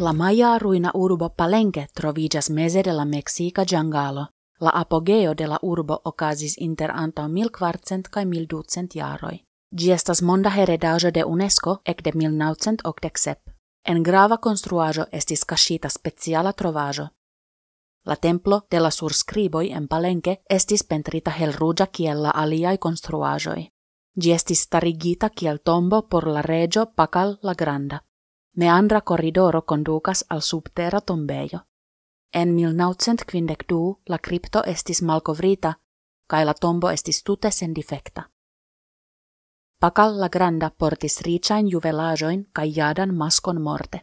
La maya ruina urbo Palenque trovigas meze de la Mexica giangalo. La apogeo de la urbo okazis inter antaŭ 1400 kaj 1200 jaroj. Ĝi estas monda heredaĵo de UNESCO ekde 1987. En grava konstruaĵo estis kaŝita speciala trovaĵo. La templo de la surskriboj en Palenque estis pentrita helruĝa kiel la aliaj konstruaĵoj. Ĝi estis starigita kiel tombo por la reĝo Pakal la Granda. Meandra corridoro conducas al subterra tombejo. En 1952 la kripto estis malkovrita kaj la tombo estis tute sendifekta. Pakal la Granda portis riĉajn juvelaĵojn kaj jadan maskon morte.